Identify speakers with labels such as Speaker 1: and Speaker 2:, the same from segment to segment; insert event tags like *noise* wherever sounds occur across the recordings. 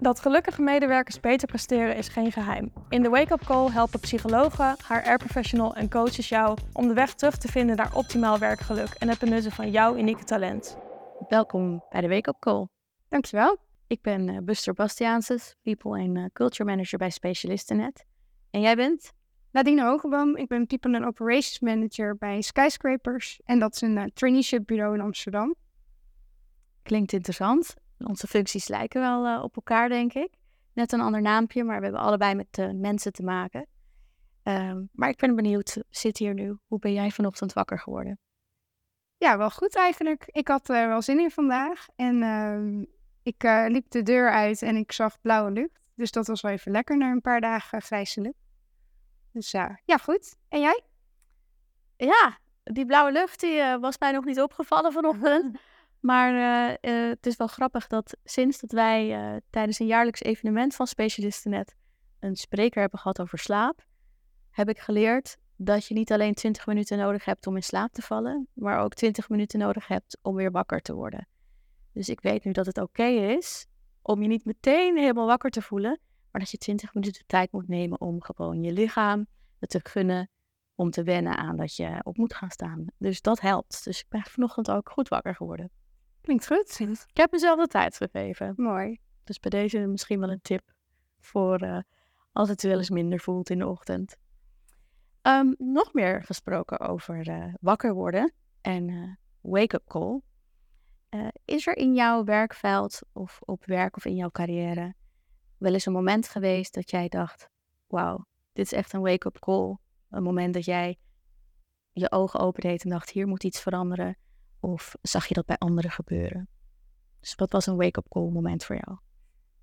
Speaker 1: Dat gelukkige medewerkers beter presteren is geen geheim. In de Wake Up Call helpen psychologen, HR-professional en coaches jou om de weg terug te vinden naar optimaal werkgeluk en het benutten van jouw unieke talent.
Speaker 2: Welkom bij de Wake Up Call.
Speaker 1: Dankjewel.
Speaker 2: Ik ben uh, Buster Bastiaanses, People en uh, Culture Manager bij Specialistenet. En jij bent?
Speaker 1: Nadine Hogeboom. Ik ben People and Operations Manager bij Skyscrapers. En dat is een uh, traineeship bureau in Amsterdam.
Speaker 2: Klinkt interessant. Onze functies lijken wel uh, op elkaar, denk ik. Net een ander naampje, maar we hebben allebei met uh, mensen te maken. Uh, maar ik ben benieuwd, zit hier nu. Hoe ben jij vanochtend wakker geworden?
Speaker 1: Ja, wel goed eigenlijk. Ik had er wel zin in vandaag. En ehm, ik liep de deur uit en ik zag blauwe lucht. Dus dat was wel even lekker na een paar dagen grijze lucht. Dus ja, goed. En jij?
Speaker 2: Ja, die blauwe lucht die, was mij nog niet opgevallen vanochtend. *laughs* Maar uh, uh, het is wel grappig dat sinds dat wij uh, tijdens een jaarlijks evenement van Specialistenet een spreker hebben gehad over slaap, heb ik geleerd dat je niet alleen 20 minuten nodig hebt om in slaap te vallen, maar ook 20 minuten nodig hebt om weer wakker te worden. Dus ik weet nu dat het oké is om je niet meteen helemaal wakker te voelen, maar dat je 20 minuten de tijd moet nemen om gewoon je lichaam te gunnen om te wennen aan dat je op moet gaan staan. Dus dat helpt. Dus ik ben vanochtend ook goed wakker geworden.
Speaker 1: Klinkt goed.
Speaker 2: Ik heb mezelf de tijd gegeven.
Speaker 1: Mooi.
Speaker 2: Dus bij deze misschien wel een tip voor uh, als het wel eens minder voelt in de ochtend. Um, nog meer gesproken over uh, wakker worden en uh, wake-up call. is er in jouw werkveld of op werk of in jouw carrière wel eens een moment geweest dat jij dacht: Wauw, dit is echt een wake-up call? Een moment dat jij je ogen opendeed en dacht: hier moet iets veranderen. Of zag je dat bij anderen gebeuren? Dus wat was een wake-up call moment voor jou?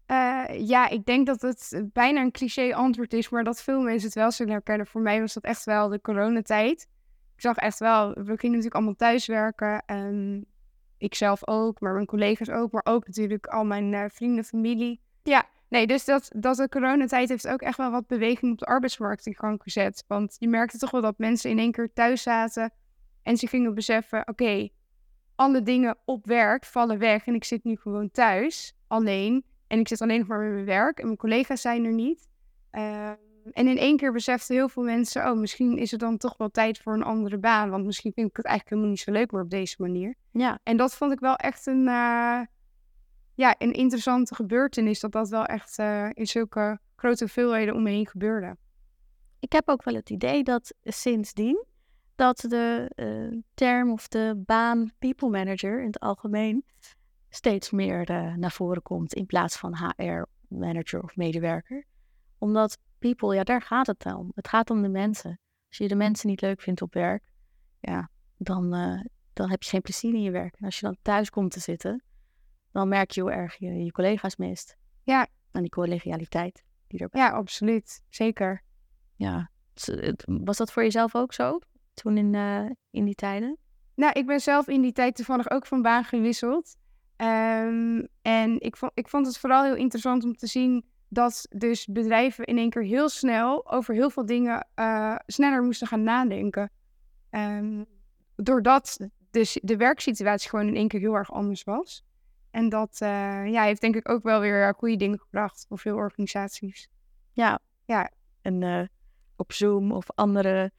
Speaker 1: Uh, ja, ik denk dat het bijna een cliché antwoord is, maar dat veel mensen het wel zullen herkennen. Voor mij was dat echt wel de coronatijd. Ik zag echt wel, we gingen natuurlijk allemaal thuiswerken. En ik zelf ook, maar mijn collega's ook, maar ook natuurlijk al mijn uh, vrienden, familie. Ja, nee, dus dat, dat de coronatijd heeft ook echt wel wat beweging op de arbeidsmarkt in gang gezet. Want je merkte toch wel dat mensen in één keer thuis zaten en ze gingen beseffen, oké, alle dingen op werk vallen weg en ik zit nu gewoon thuis, alleen. En ik zit alleen nog maar met mijn werk en mijn collega's zijn er niet. Uh, en in één keer beseften heel veel mensen, oh, misschien is het dan toch wel tijd voor een andere baan. Want misschien vind ik het eigenlijk helemaal niet zo leuk meer op deze manier.
Speaker 2: Ja.
Speaker 1: En dat vond ik wel echt een, uh, ja, een interessante gebeurtenis. Dat dat wel echt uh, in zulke grote hoeveelheden om me heen gebeurde.
Speaker 2: Ik heb ook wel het idee dat sindsdien dat de uh, term of de baan people manager in het algemeen steeds meer uh, naar voren komt in plaats van HR manager of medewerker. Omdat people, ja, daar gaat het om. Het gaat om de mensen. Als je de mensen niet leuk vindt op werk, ja, dan, uh, dan heb je geen plezier in je werk. En als je dan thuis komt te zitten, dan merk je hoe erg je je collega's mist.
Speaker 1: Ja.
Speaker 2: En die collegialiteit die erbij.
Speaker 1: Ja, absoluut. Zeker.
Speaker 2: Ja. Was dat voor jezelf ook zo? Toen in, uh, in die tijden?
Speaker 1: Nou, ik ben zelf in die tijd toevallig ook van baan gewisseld. Um, en ik vond, ik vond het vooral heel interessant om te zien dat dus bedrijven in één keer heel snel over heel veel dingen uh, sneller moesten gaan nadenken. Um, doordat dus de werksituatie gewoon in één keer heel erg anders was. En dat uh, ja, heeft denk ik ook wel weer goede dingen gebracht voor veel organisaties.
Speaker 2: Ja,
Speaker 1: ja.
Speaker 2: en uh, op Zoom of andere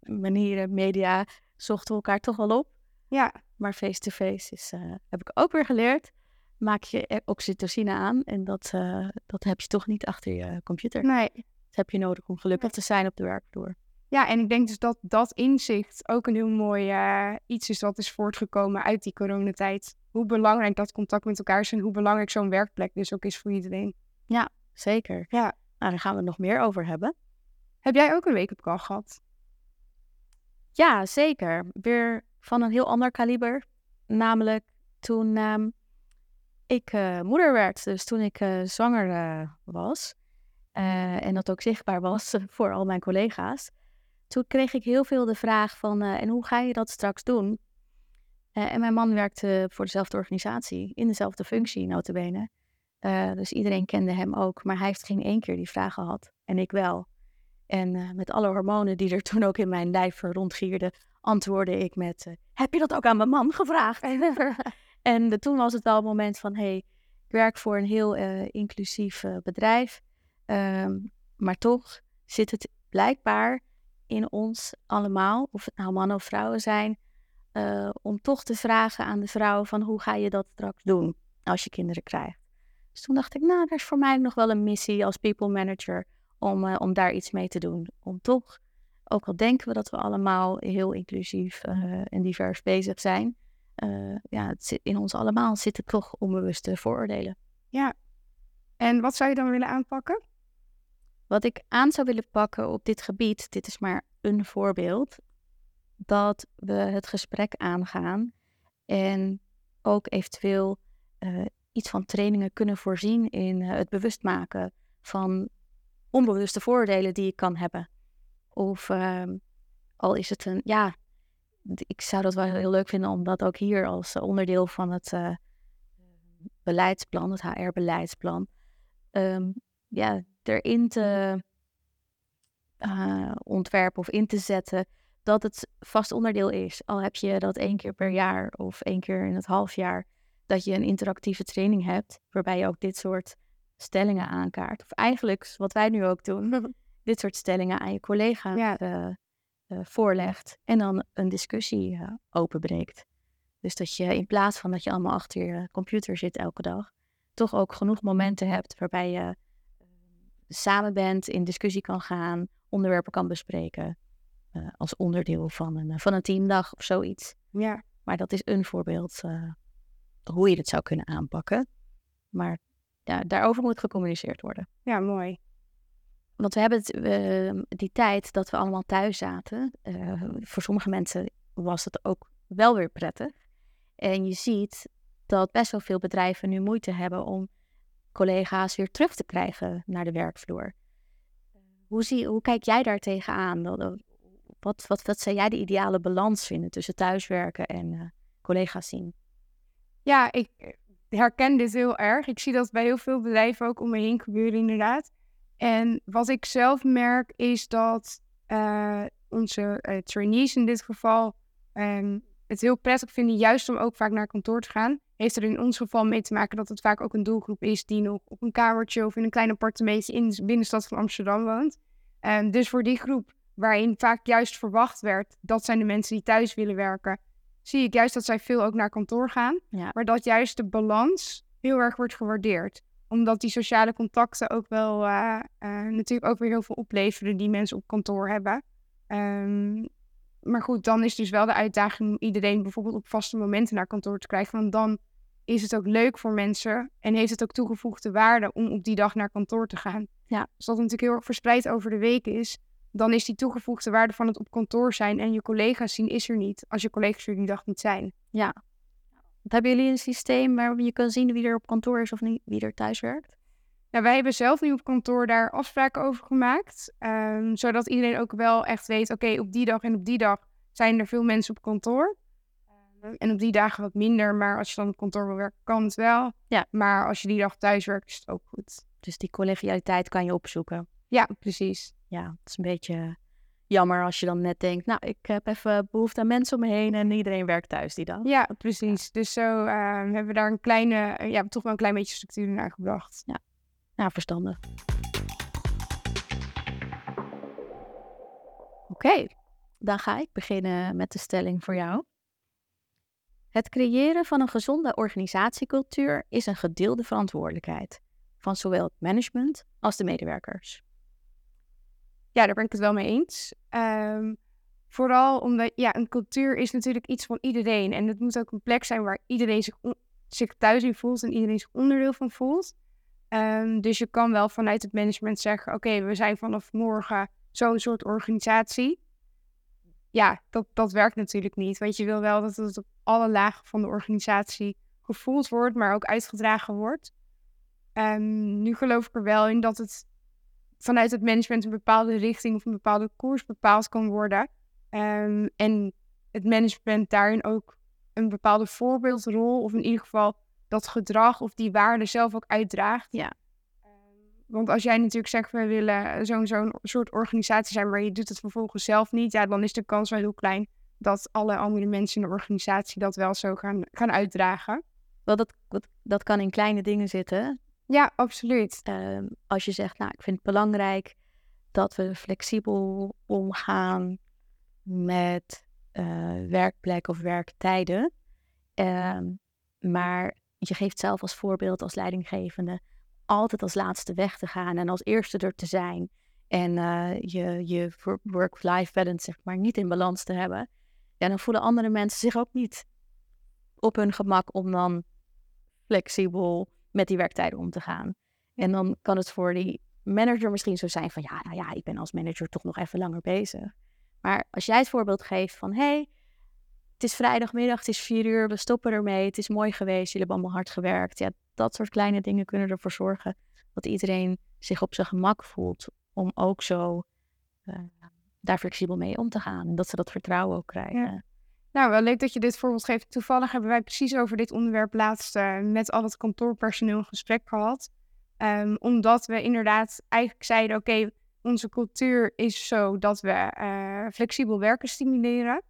Speaker 2: manieren, media, zochten we elkaar toch wel op.
Speaker 1: Ja.
Speaker 2: Maar face-to-face is, uh, heb ik ook weer geleerd. Maak je oxytocine aan en dat, uh, dat heb je toch niet achter je computer.
Speaker 1: Nee.
Speaker 2: Dat heb je nodig om gelukkig te zijn op de werkvloer.
Speaker 1: Ja, en ik denk dus dat dat inzicht ook een heel mooi uh, iets is wat is voortgekomen uit die coronatijd. Hoe belangrijk dat contact met elkaar is en hoe belangrijk zo'n werkplek dus ook is voor iedereen.
Speaker 2: Ja, zeker.
Speaker 1: Ja.
Speaker 2: Nou, daar gaan we het nog meer over hebben.
Speaker 1: Heb jij ook een wake-up call gehad?
Speaker 2: Ja, zeker. Weer van een heel ander kaliber. Namelijk toen um, ik uh, moeder werd. Dus toen ik uh, zwanger uh, was. en dat ook zichtbaar was *laughs* voor al mijn collega's. Toen kreeg ik heel veel de vraag van, en hoe ga je dat straks doen? en mijn man werkte voor dezelfde organisatie, in dezelfde functie notabene. dus iedereen kende hem ook, maar hij heeft geen één keer die vraag gehad. En ik wel. En uh, met alle hormonen die er toen ook in mijn lijf rondgierden, antwoordde ik met: uh, Heb je dat ook aan mijn man gevraagd? *laughs* en de, toen was het wel een moment van: Hé, hey, Ik werk voor een heel inclusief bedrijf. Um, maar toch zit het blijkbaar in ons allemaal, of het nou mannen of vrouwen zijn, om toch te vragen aan de vrouw van hoe ga je dat straks doen als je kinderen krijgt. Dus toen dacht ik, nou, dat is voor mij nog wel een missie als people manager om, uh, om daar iets mee te doen. Om toch, ook al denken we dat we allemaal heel inclusief uh, en divers bezig zijn, ja, het zit, in ons allemaal zitten toch onbewuste vooroordelen.
Speaker 1: Ja, en wat zou je dan willen aanpakken?
Speaker 2: Wat ik aan zou willen pakken op dit gebied, dit is maar een voorbeeld, dat we het gesprek aangaan en ook eventueel iets van trainingen kunnen voorzien in het bewust maken van onbewuste voordelen die je kan hebben. Of uh, al is het een, ja, ik zou dat wel heel leuk vinden om dat ook hier als onderdeel van het uh, beleidsplan, het HR-beleidsplan, um, ja, erin te uh, ontwerpen of in te zetten dat het vast onderdeel is. Al heb je dat één keer per jaar of één keer in het half jaar, dat je een interactieve training hebt, waarbij je ook dit soort stellingen aankaart. Of eigenlijk, wat wij nu ook doen, *laughs* dit soort stellingen aan je collega ja. uh, uh, voorlegt en dan een discussie uh, openbreekt. Dus dat je in plaats van dat je allemaal achter je computer zit elke dag, toch ook genoeg momenten hebt waarbij je samen bent, in discussie kan gaan, onderwerpen kan bespreken. Als onderdeel van een, van een teamdag of zoiets.
Speaker 1: Ja.
Speaker 2: Maar dat is een voorbeeld hoe je het zou kunnen aanpakken. Maar ja, daarover moet gecommuniceerd worden.
Speaker 1: Ja, mooi.
Speaker 2: Want we hebben het, uh, die tijd dat we allemaal thuis zaten. voor sommige mensen was het ook wel weer prettig. En je ziet dat best wel veel bedrijven nu moeite hebben om collega's weer terug te krijgen naar de werkvloer. Hoe, zie, hoe kijk jij daar tegenaan? Wat, wat, wat zou jij de ideale balans vinden tussen thuiswerken en uh, collega's zien?
Speaker 1: Ja, ik herken dit heel erg. Ik zie dat bij heel veel bedrijven ook om me heen gebeuren, inderdaad. En wat ik zelf merk is dat uh, onze uh, trainees in dit geval um, het heel prettig vinden, juist om ook vaak naar kantoor te gaan. Heeft er in ons geval mee te maken dat het vaak ook een doelgroep is die nog op een kamertje of in een klein appartementje in de binnenstad van Amsterdam woont. Um, dus voor die groep waarin vaak juist verwacht werd, dat zijn de mensen die thuis willen werken, zie ik juist dat zij veel ook naar kantoor gaan.
Speaker 2: Ja.
Speaker 1: Maar dat juist de balans heel erg wordt gewaardeerd. Omdat die sociale contacten ook wel uh, uh, natuurlijk ook weer heel veel opleveren die mensen op kantoor hebben. Um, maar goed, dan is dus wel de uitdaging om iedereen bijvoorbeeld op vaste momenten naar kantoor te krijgen. Want dan is het ook leuk voor mensen en heeft het ook toegevoegde waarde om op die dag naar kantoor te gaan.
Speaker 2: Ja.
Speaker 1: Als dat natuurlijk heel erg verspreid over de week is, dan is die toegevoegde waarde van het op kantoor zijn en je collega's zien is er niet, als je collega's er die dag niet zijn.
Speaker 2: Ja. Wat hebben jullie een systeem waar je kan zien wie er op kantoor is of niet, wie er thuis werkt?
Speaker 1: Nou, wij hebben zelf nu op kantoor daar afspraken over gemaakt. Um, zodat iedereen ook wel echt weet, oké, okay, op die dag en op die dag zijn er veel mensen op kantoor. Um, en op die dagen wat minder, maar als je dan op kantoor wil werken, kan het wel.
Speaker 2: Ja.
Speaker 1: Maar als je die dag thuis werkt, is het ook goed.
Speaker 2: Dus die collegialiteit kan je opzoeken.
Speaker 1: Ja, precies.
Speaker 2: Ja, het is een beetje jammer als je dan net denkt, nou, ik heb even behoefte aan mensen om me heen en iedereen werkt thuis die dag.
Speaker 1: Ja, precies. Ja. Dus zo uh, hebben we daar een kleine, uh, ja, toch wel een klein beetje structuur naar gebracht.
Speaker 2: Ja, verstandig. Oké, okay, dan ga ik beginnen met de stelling voor jou. Het creëren van een gezonde organisatiecultuur is een gedeelde verantwoordelijkheid van zowel het management als de medewerkers.
Speaker 1: Ja, daar ben ik het wel mee eens. Um, vooral omdat ja, een cultuur is natuurlijk iets van iedereen. En het moet ook een plek zijn waar iedereen zich, thuis in voelt en iedereen zich onderdeel van voelt. Um, dus je kan wel vanuit het management zeggen: Oké, we zijn vanaf morgen zo'n soort organisatie. Ja, dat, dat werkt natuurlijk niet. Want je wil wel dat het op alle lagen van de organisatie gevoeld wordt, maar ook uitgedragen wordt. Um, nu geloof ik er wel in dat het vanuit het management een bepaalde richting of een bepaalde koers bepaald kan worden. Um, en het management daarin ook een bepaalde voorbeeldrol, of in ieder geval dat gedrag of die waarde zelf ook uitdraagt.
Speaker 2: Ja.
Speaker 1: Want als jij natuurlijk zegt, we willen zo'n zo'n soort organisatie zijn, maar je doet het vervolgens zelf niet, ja, dan is de kans wel heel klein dat alle andere mensen in de organisatie dat wel zo gaan, gaan uitdragen.
Speaker 2: wel, dat, dat, dat kan in kleine dingen zitten.
Speaker 1: Ja, absoluut.
Speaker 2: Ehm, als je zegt, nou, ik vind het belangrijk dat we flexibel omgaan met uh, werkplek of werktijden. Ehm, maar je geeft zelf als voorbeeld, als leidinggevende, altijd als laatste weg te gaan en als eerste er te zijn. En uh, je, je work-life balance, zeg maar, niet in balans te hebben. Ja, dan voelen andere mensen zich ook niet op hun gemak om dan flexibel met die werktijden om te gaan. En dan kan het voor die manager misschien zo zijn van ja, nou ja, ik ben als manager toch nog even langer bezig. Maar als jij het voorbeeld geeft van hé, hey, het is vrijdagmiddag, het is vier uur, we stoppen ermee, het is mooi geweest, jullie hebben allemaal hard gewerkt. Ja, dat soort kleine dingen kunnen ervoor zorgen dat iedereen zich op zijn gemak voelt om ook zo uh, daar flexibel mee om te gaan. En dat ze dat vertrouwen ook krijgen.
Speaker 1: Nou, wel leuk dat je dit voorbeeld geeft. Toevallig hebben wij precies over dit onderwerp laatst uh, met al het kantoorpersoneel een gesprek gehad. Um, omdat we inderdaad eigenlijk zeiden, oké, onze cultuur is zo dat we uh, flexibel werken stimuleren.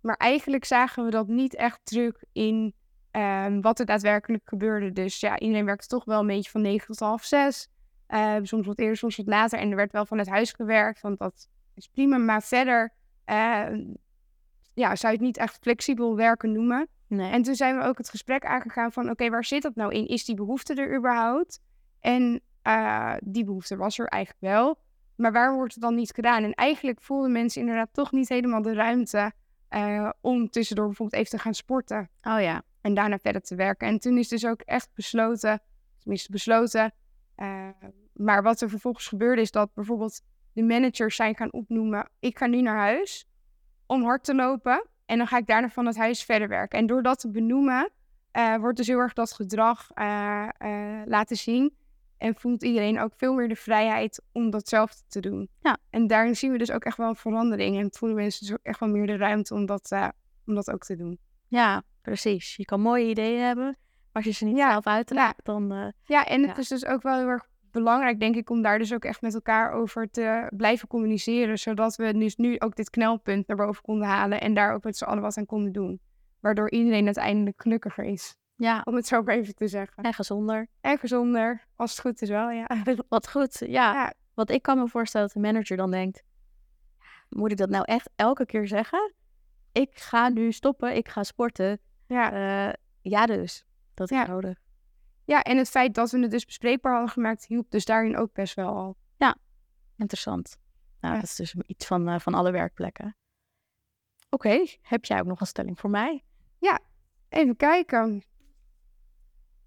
Speaker 1: Maar eigenlijk zagen we dat niet echt terug in um, wat er daadwerkelijk gebeurde. Dus ja, iedereen werkte toch wel een beetje van 9 tot half 6. Uh, soms wat eerder, soms wat later. En er werd wel vanuit huis gewerkt, want dat is prima. Maar verder ja, zou je het niet echt flexibel werken noemen.
Speaker 2: Nee.
Speaker 1: En toen zijn we ook het gesprek aangegaan van... oké, waar zit dat nou in? Is die behoefte er überhaupt? En uh, die behoefte was er eigenlijk wel. Maar waar wordt het dan niet gedaan? En eigenlijk voelden mensen inderdaad toch niet helemaal de ruimte... Uh, om tussendoor bijvoorbeeld even te gaan sporten.
Speaker 2: Oh ja.
Speaker 1: En daarna verder te werken. En toen is dus ook echt besloten... tenminste besloten... Uh, maar wat er vervolgens gebeurde is dat bijvoorbeeld de managers zijn gaan opnoemen... ik ga nu naar huis om hard te lopen. En dan ga ik daarna van het huis verder werken. En door dat te benoemen, uh, wordt dus heel erg dat gedrag uh, uh, laten zien. En voelt iedereen ook veel meer de vrijheid om datzelfde te doen.
Speaker 2: Ja.
Speaker 1: En daarin zien we dus ook echt wel een verandering. En voelen mensen dus ook echt wel meer de ruimte om dat, om dat ook te doen.
Speaker 2: Ja, precies. Je kan mooie ideeën hebben. Maar als je ze niet ja. zelf uitdraagt, ja. dan...
Speaker 1: ja, en het is dus ook wel heel erg belangrijk, denk ik, om daar dus ook echt met elkaar over te blijven communiceren. Zodat we dus nu ook dit knelpunt naar boven konden halen en daar ook met z'n allen wat aan konden doen. Waardoor iedereen uiteindelijk gelukkiger is.
Speaker 2: Ja.
Speaker 1: Om het zo maar even te zeggen.
Speaker 2: En gezonder.
Speaker 1: En gezonder, als het goed is wel, ja. *laughs*
Speaker 2: Wat goed, ja. ja. Want ik kan me voorstellen dat de manager dan denkt, moet ik dat nou echt elke keer zeggen? Ik ga nu stoppen, ik ga sporten.
Speaker 1: Ja,
Speaker 2: uh, ja dus. Dat is
Speaker 1: Ja.
Speaker 2: nodig.
Speaker 1: Ja, en het feit dat we het dus bespreekbaar hadden gemaakt, hielp dus daarin ook best wel al.
Speaker 2: Interessant. Nou,
Speaker 1: Ja.
Speaker 2: dat is dus iets van, eh, van alle werkplekken. Oké, heb jij ook nog een stelling voor mij?
Speaker 1: Even kijken.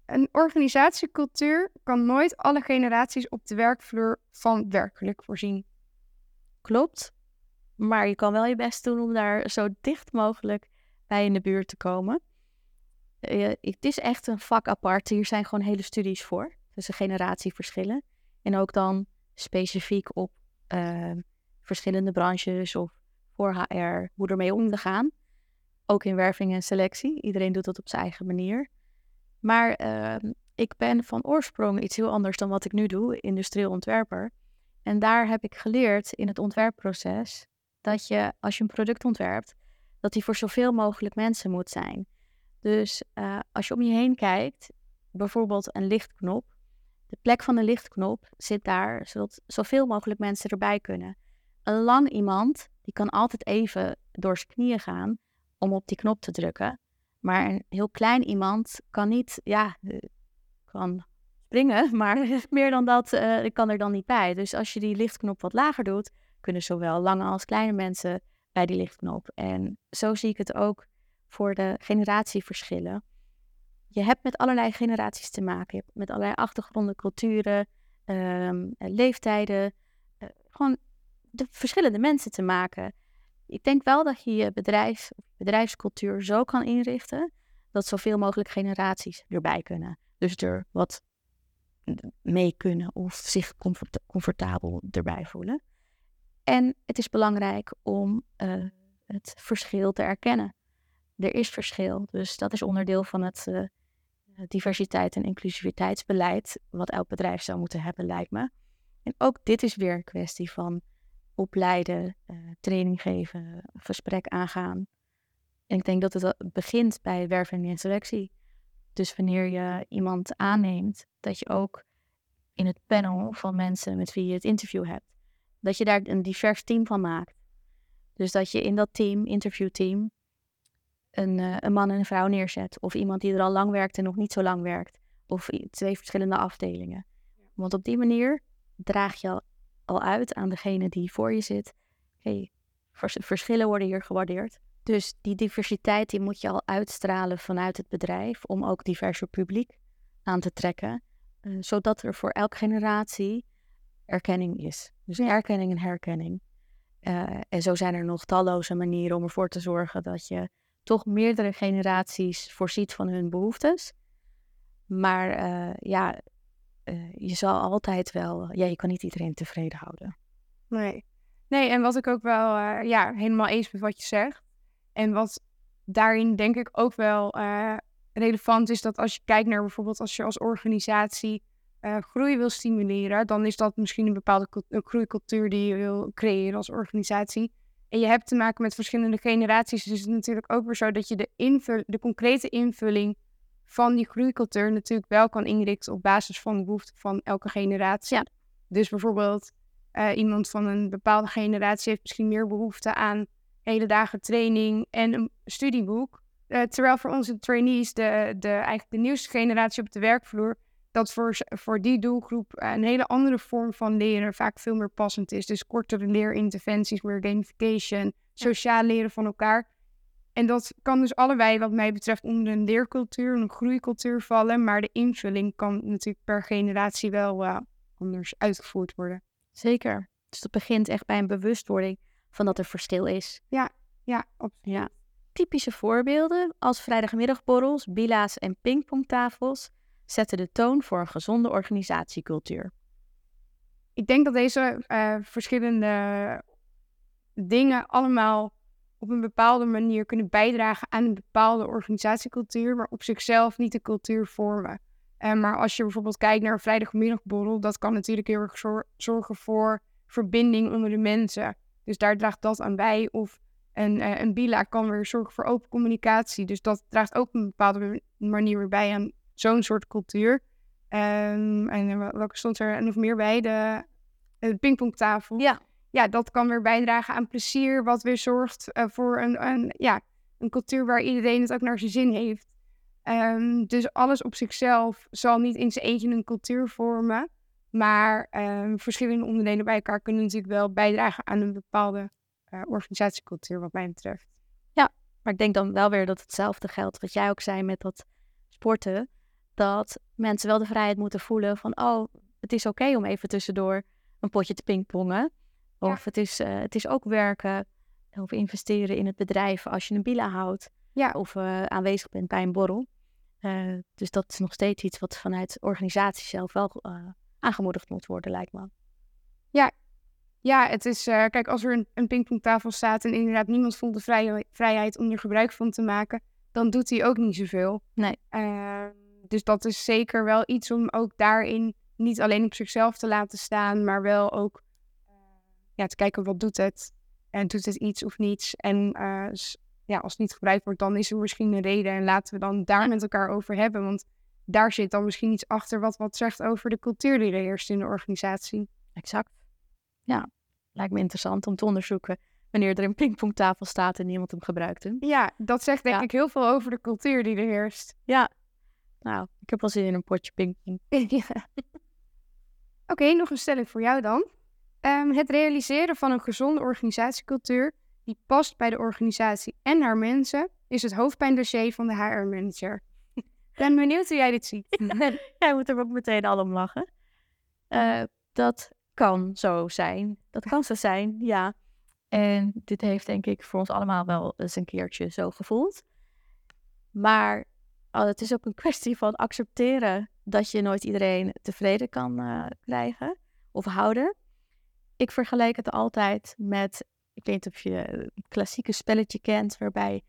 Speaker 1: Een organisatiecultuur kan nooit alle generaties op de werkvloer van werkgeluk voorzien.
Speaker 2: Klopt. Maar je kan wel je best doen om daar zo dicht mogelijk bij in de buurt te komen. Eh, het is echt een vak apart. Hier zijn gewoon hele studies voor. Tussen generatieverschillen. En ook dan specifiek op eh, verschillende branches of voor HR, hoe ermee om te gaan. Ook in werving en selectie. Iedereen doet dat op zijn eigen manier. Maar eh, ik ben van oorsprong iets heel anders dan wat ik nu doe, industrieel ontwerper. En daar heb ik geleerd in het ontwerpproces dat je, als je een product ontwerpt, dat die voor zoveel mogelijk mensen moet zijn. Dus eh, als je om je heen kijkt, bijvoorbeeld een lichtknop, de plek van de lichtknop zit daar zodat zoveel mogelijk mensen erbij kunnen. Een lang iemand, die kan altijd even door zijn knieën gaan om op die knop te drukken. Maar een heel klein iemand kan niet, ja, eh, kan springen, *laughs* maar *laughs* meer dan dat eh, kan er dan niet bij. Dus als je die lichtknop wat lager doet, kunnen zowel lange als kleine mensen bij die lichtknop. En zo zie ik het ook voor de generatieverschillen. Je hebt met allerlei generaties te maken. Je hebt met allerlei achtergronden, culturen, ehm, eh, leeftijden. eh, gewoon de verschillende mensen te maken. Ik denk wel dat je je bedrijf, bedrijfscultuur zo kan inrichten dat zoveel mogelijk generaties erbij kunnen. Dus er wat mee kunnen of zich comfort- comfortabel erbij voelen. En het is belangrijk om eh, het verschil te erkennen. Er is verschil, dus dat is onderdeel van het eh, diversiteit- en inclusiviteitsbeleid, wat elk bedrijf zou moeten hebben, lijkt me. En ook dit is weer een kwestie van opleiden, eh, training geven, gesprek aangaan. En ik denk dat het begint bij werving en selectie. Dus wanneer je iemand aanneemt, dat je ook in het panel van mensen met wie je het interview hebt, dat je daar een divers team van maakt. Dus dat je in dat team, interviewteam, een, uh, een man en een vrouw neerzet. Of iemand die er al lang werkt en nog niet zo lang werkt. Of twee verschillende afdelingen. Want op die manier draag je al, al uit aan degene die voor je zit. Hey, verschillen worden hier gewaardeerd. Dus die diversiteit die moet je al uitstralen vanuit het bedrijf om ook diverser publiek aan te trekken. Uh, zodat er voor elke generatie erkenning is. Dus erkenning en herkenning. Uh, en zo zijn er nog talloze manieren om ervoor te zorgen dat je toch meerdere generaties voorziet van hun behoeftes. Maar uh, ja, je zal altijd wel, ja, je kan niet iedereen tevreden houden.
Speaker 1: Nee. Nee, en wat ik ook wel ja, helemaal eens met wat je zegt. En wat daarin denk ik ook wel relevant is, dat als je kijkt naar bijvoorbeeld als je als organisatie groei wil stimuleren, dan is dat misschien een bepaalde groeicultuur die je wil creëren als organisatie. En je hebt te maken met verschillende generaties, dus het is natuurlijk ook weer zo dat je de, invul de concrete invulling van die groeicultuur natuurlijk wel kan inrichten op basis van de behoeften van elke generatie. Ja. Dus bijvoorbeeld uh, iemand van een bepaalde generatie heeft misschien meer behoefte aan hele dagen training en een studieboek. Uh, terwijl voor onze trainees, de, de, eigenlijk de nieuwste generatie op de werkvloer, dat voor, voor die doelgroep een hele andere vorm van leren vaak veel meer passend is. Dus kortere leerinterventies, meer gamification, sociaal leren van elkaar. En dat kan dus allebei, wat mij betreft, onder een leercultuur, een groeicultuur vallen. Maar de invulling kan natuurlijk per generatie wel uh, anders uitgevoerd worden.
Speaker 2: Zeker. Dus dat begint echt bij een bewustwording van dat er verschil is.
Speaker 1: Ja, ja,
Speaker 2: ja. Typische voorbeelden als vrijdagmiddagborrels, bila's en pingpongtafels zetten de toon voor een gezonde organisatiecultuur.
Speaker 1: Ik denk dat deze uh, verschillende dingen allemaal op een bepaalde manier kunnen bijdragen aan een bepaalde organisatiecultuur, maar op zichzelf niet de cultuur vormen. Uh, maar als je bijvoorbeeld kijkt naar een vrijdagmiddagborrel, dat kan natuurlijk heel erg zorgen voor verbinding onder de mensen. Dus daar draagt dat aan bij. Of een, uh, een BILA kan weer zorgen voor open communicatie. Dus dat draagt ook op een bepaalde manier weer bij aan zo'n soort cultuur. Um, en eh, welke stond er nog meer bij? De, de pingpongtafel.
Speaker 2: Ja.
Speaker 1: Ja, dat kan weer bijdragen aan plezier, wat weer zorgt uh, voor een, een, ja, een cultuur waar iedereen het ook naar zijn zin heeft. Um, dus alles op zichzelf zal niet in zijn eentje een cultuur vormen. Maar um, verschillende onderdelen bij elkaar kunnen natuurlijk wel bijdragen aan een bepaalde uh, organisatiecultuur, wat mij betreft.
Speaker 2: Ja, maar ik denk dan wel weer dat hetzelfde geldt, wat jij ook zei met dat sporten. Dat mensen wel de vrijheid moeten voelen van, oh, het is oké om even tussendoor een potje te pingpongen. Of het, is, uh, het is ook werken of investeren in het bedrijf als je een bila houdt. Ja. Of uh, aanwezig bent bij een borrel. dus dat is nog steeds iets wat vanuit organisatie zelf wel aangemoedigd moet worden, lijkt me.
Speaker 1: Ja, ja het is, kijk, als er een, een pingpongtafel staat en inderdaad niemand voelt de vrij, vrijheid om er gebruik van te maken, dan doet hij ook niet zoveel.
Speaker 2: Nee.
Speaker 1: Dus dat is zeker wel iets om ook daarin niet alleen op zichzelf te laten staan, maar wel ook uh, ja, te kijken wat doet het. En doet het iets of niets. En eh, ja, als het niet gebruikt wordt, dan is er misschien een reden. En laten we dan daar met elkaar over hebben. Want daar zit dan misschien iets achter wat wat zegt over de cultuur die er heerst in de organisatie.
Speaker 2: Exact. Ja, lijkt me interessant om te onderzoeken wanneer er een pingpongtafel staat en niemand hem gebruikt.
Speaker 1: Ja, dat zegt denk ik heel veel over de cultuur die er heerst.
Speaker 2: Ja. Nou, ik heb wel zin in een potje pingpong. *laughs*
Speaker 1: Oké, nog een stelling voor jou dan. Um, het realiseren van een gezonde organisatiecultuur die past bij de organisatie en haar mensen is het hoofdpijndossier van de HR-manager ben benieuwd hoe jij dit ziet. *laughs*
Speaker 2: jij moet er ook meteen al om lachen. Uh, dat kan zo zijn. Dat kan zo zijn, ja. En dit heeft denk ik voor ons allemaal wel eens een keertje zo gevoeld. Maar het is ook een kwestie van accepteren dat je nooit iedereen tevreden kan uh, krijgen of houden. Ik vergelijk het altijd met, ik weet niet of je het klassieke spelletje kent, waarbij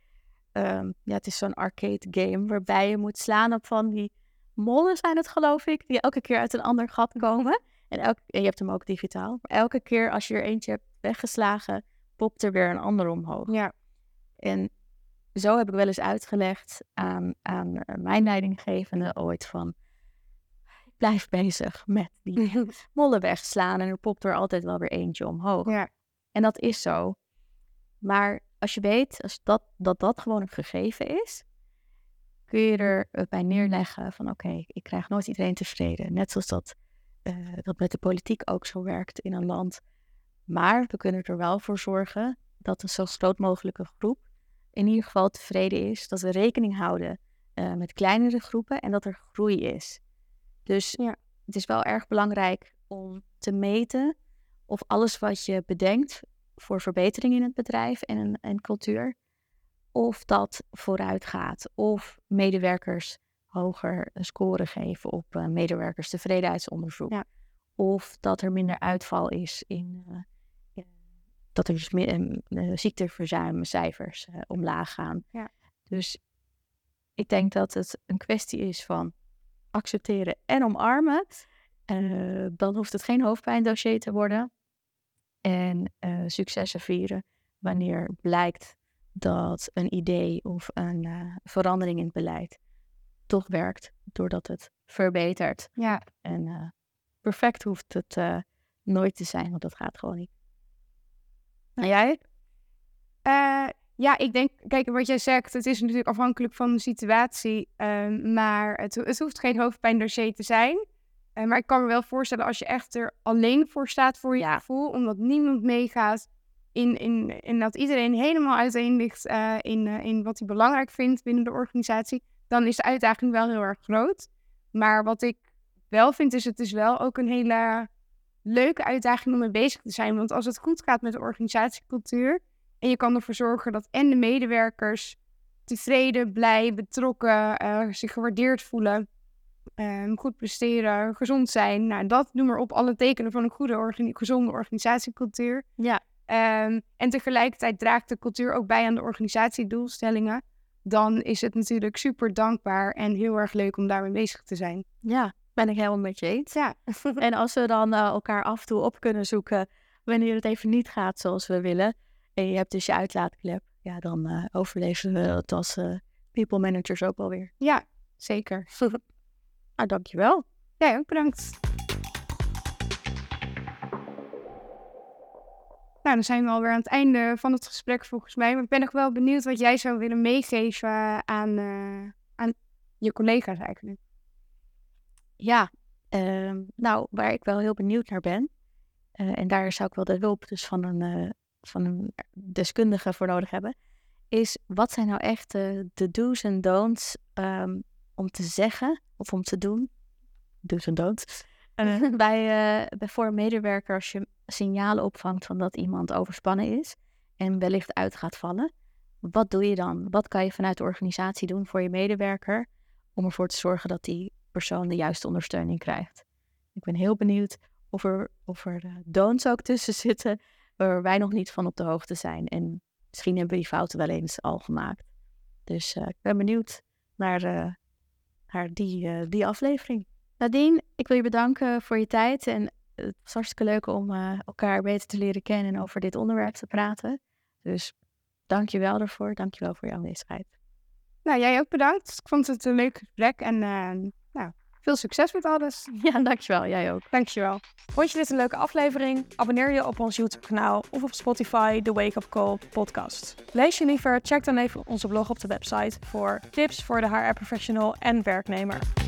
Speaker 2: Ehm, ja, het is zo'n arcade game waarbij je moet slaan op van die mollen zijn het geloof ik, die elke keer uit een ander gat komen. En, elke, en je hebt hem ook digitaal. Maar elke keer als je er eentje hebt weggeslagen, popt er weer een ander omhoog.
Speaker 1: Ja.
Speaker 2: En zo heb ik wel eens uitgelegd aan, aan mijn leidinggevende ooit van... Ik blijf bezig met die *laughs* mollen wegslaan en er popt er altijd wel weer eentje omhoog.
Speaker 1: Ja.
Speaker 2: En dat is zo. Maar als je weet als dat, dat dat gewoon een gegeven is, kun je er bij neerleggen van oké, ik krijg nooit iedereen tevreden. Net zoals dat, eh, dat met de politiek ook zo werkt in een land. Maar we kunnen er wel voor zorgen dat een zo groot mogelijke groep in ieder geval tevreden is. Dat we rekening houden uh, met kleinere groepen en dat er groei is. Dus
Speaker 1: Ja.
Speaker 2: het is wel erg belangrijk om te meten of alles wat je bedenkt voor verbetering in het bedrijf en, een- en cultuur, of dat vooruit gaat. Of medewerkers hoger scoren geven op eh, medewerkerstevredenheidsonderzoek.
Speaker 1: Ja.
Speaker 2: Of dat er minder uitval is in, eh, in- dat er dus mi- eh, eh, ziekteverzuimcijfers eh, omlaag gaan.
Speaker 1: Ja.
Speaker 2: Dus ik denk dat het een kwestie is van accepteren en omarmen. Dan hoeft het geen hoofdpijndossier te worden. En successen vieren wanneer blijkt dat een idee of een verandering in het beleid toch werkt, doordat het verbetert.
Speaker 1: Ja.
Speaker 2: En perfect hoeft het nooit te zijn, want dat gaat gewoon niet. En jij?
Speaker 1: Eh, ja, ik denk, kijk, wat jij zegt, het is natuurlijk afhankelijk van de situatie. ehm, maar het, ho- het hoeft geen hoofdpijndossier te zijn. Eh, maar ik kan me wel voorstellen als je echt er alleen voor staat voor je
Speaker 2: Ja.
Speaker 1: gevoel, omdat niemand meegaat in, in, in dat iedereen helemaal uiteen ligt eh, in, in wat hij belangrijk vindt binnen de organisatie, dan is de uitdaging wel heel erg groot. Maar wat ik wel vind, is het is wel ook een hele leuke uitdaging om mee bezig te zijn. Want als het goed gaat met de organisatiecultuur, en je kan ervoor zorgen dat en de medewerkers tevreden, blij, betrokken, eh, zich gewaardeerd voelen, ehm, goed presteren, gezond zijn. Nou, dat noem maar op alle tekenen van een goede, organi- gezonde organisatiecultuur.
Speaker 2: Ja.
Speaker 1: Ehm, en tegelijkertijd draagt de cultuur ook bij aan de organisatiedoelstellingen. Dan is het natuurlijk super dankbaar en heel erg leuk om daarmee bezig te zijn.
Speaker 2: Ja, ben ik helemaal met je eens.
Speaker 1: Ja,
Speaker 2: En als we dan eh, elkaar af en toe op kunnen zoeken wanneer het even niet gaat zoals we willen. En je hebt dus je uitlaatklep. Ja, dan eh, overleven we het als eh, people managers ook wel weer.
Speaker 1: ja zeker. *laughs*
Speaker 2: Nou, dankjewel.
Speaker 1: Jij ook bedankt. Nou, dan zijn we alweer aan het einde van het gesprek volgens mij. Maar ik ben nog wel benieuwd wat jij zou willen meegeven aan, aan je collega's eigenlijk.
Speaker 2: Ja, ehm, nou, waar ik wel heel benieuwd naar ben. eh, en daar zou ik wel de hulp dus van een, eh, van een deskundige voor nodig hebben. Is wat zijn nou echt de do's en don'ts ehm, om te zeggen of om te doen? Do's en don'ts. *laughs* bij, eh, bij voor een medewerker als je signalen opvangt van dat iemand overspannen is en wellicht uit gaat vallen. Wat doe je dan? Wat kan je vanuit de organisatie doen voor je medewerker om ervoor te zorgen dat die de juiste ondersteuning krijgt? Ik ben heel benieuwd of er, of er eh, ook tussen *laughs* zitten waar wij nog niet van op de hoogte zijn. En misschien hebben we die fouten wel eens al gemaakt. Dus eh, ik ben benieuwd naar, eh, naar die, die aflevering. Nadine, ik wil je bedanken voor je tijd. En het was hartstikke leuk om elkaar beter te leren kennen en over dit onderwerp te praten. Dus dank je wel daarvoor. Dank je wel voor je aanwezigheid.
Speaker 1: Nou, jij ook bedankt. Ik vond het een leuk gesprek en eh, nou, veel succes met alles. *laughs*
Speaker 2: Ja, dankjewel. Jij ook.
Speaker 1: Dankjewel.
Speaker 3: Vond je dit een leuke aflevering? Abonneer je op ons YouTube-kanaal of op Spotify, de Wake Up Call podcast. Lees je liever? Check dan even onze blog op de website voor tips voor de HR-professional en werknemer.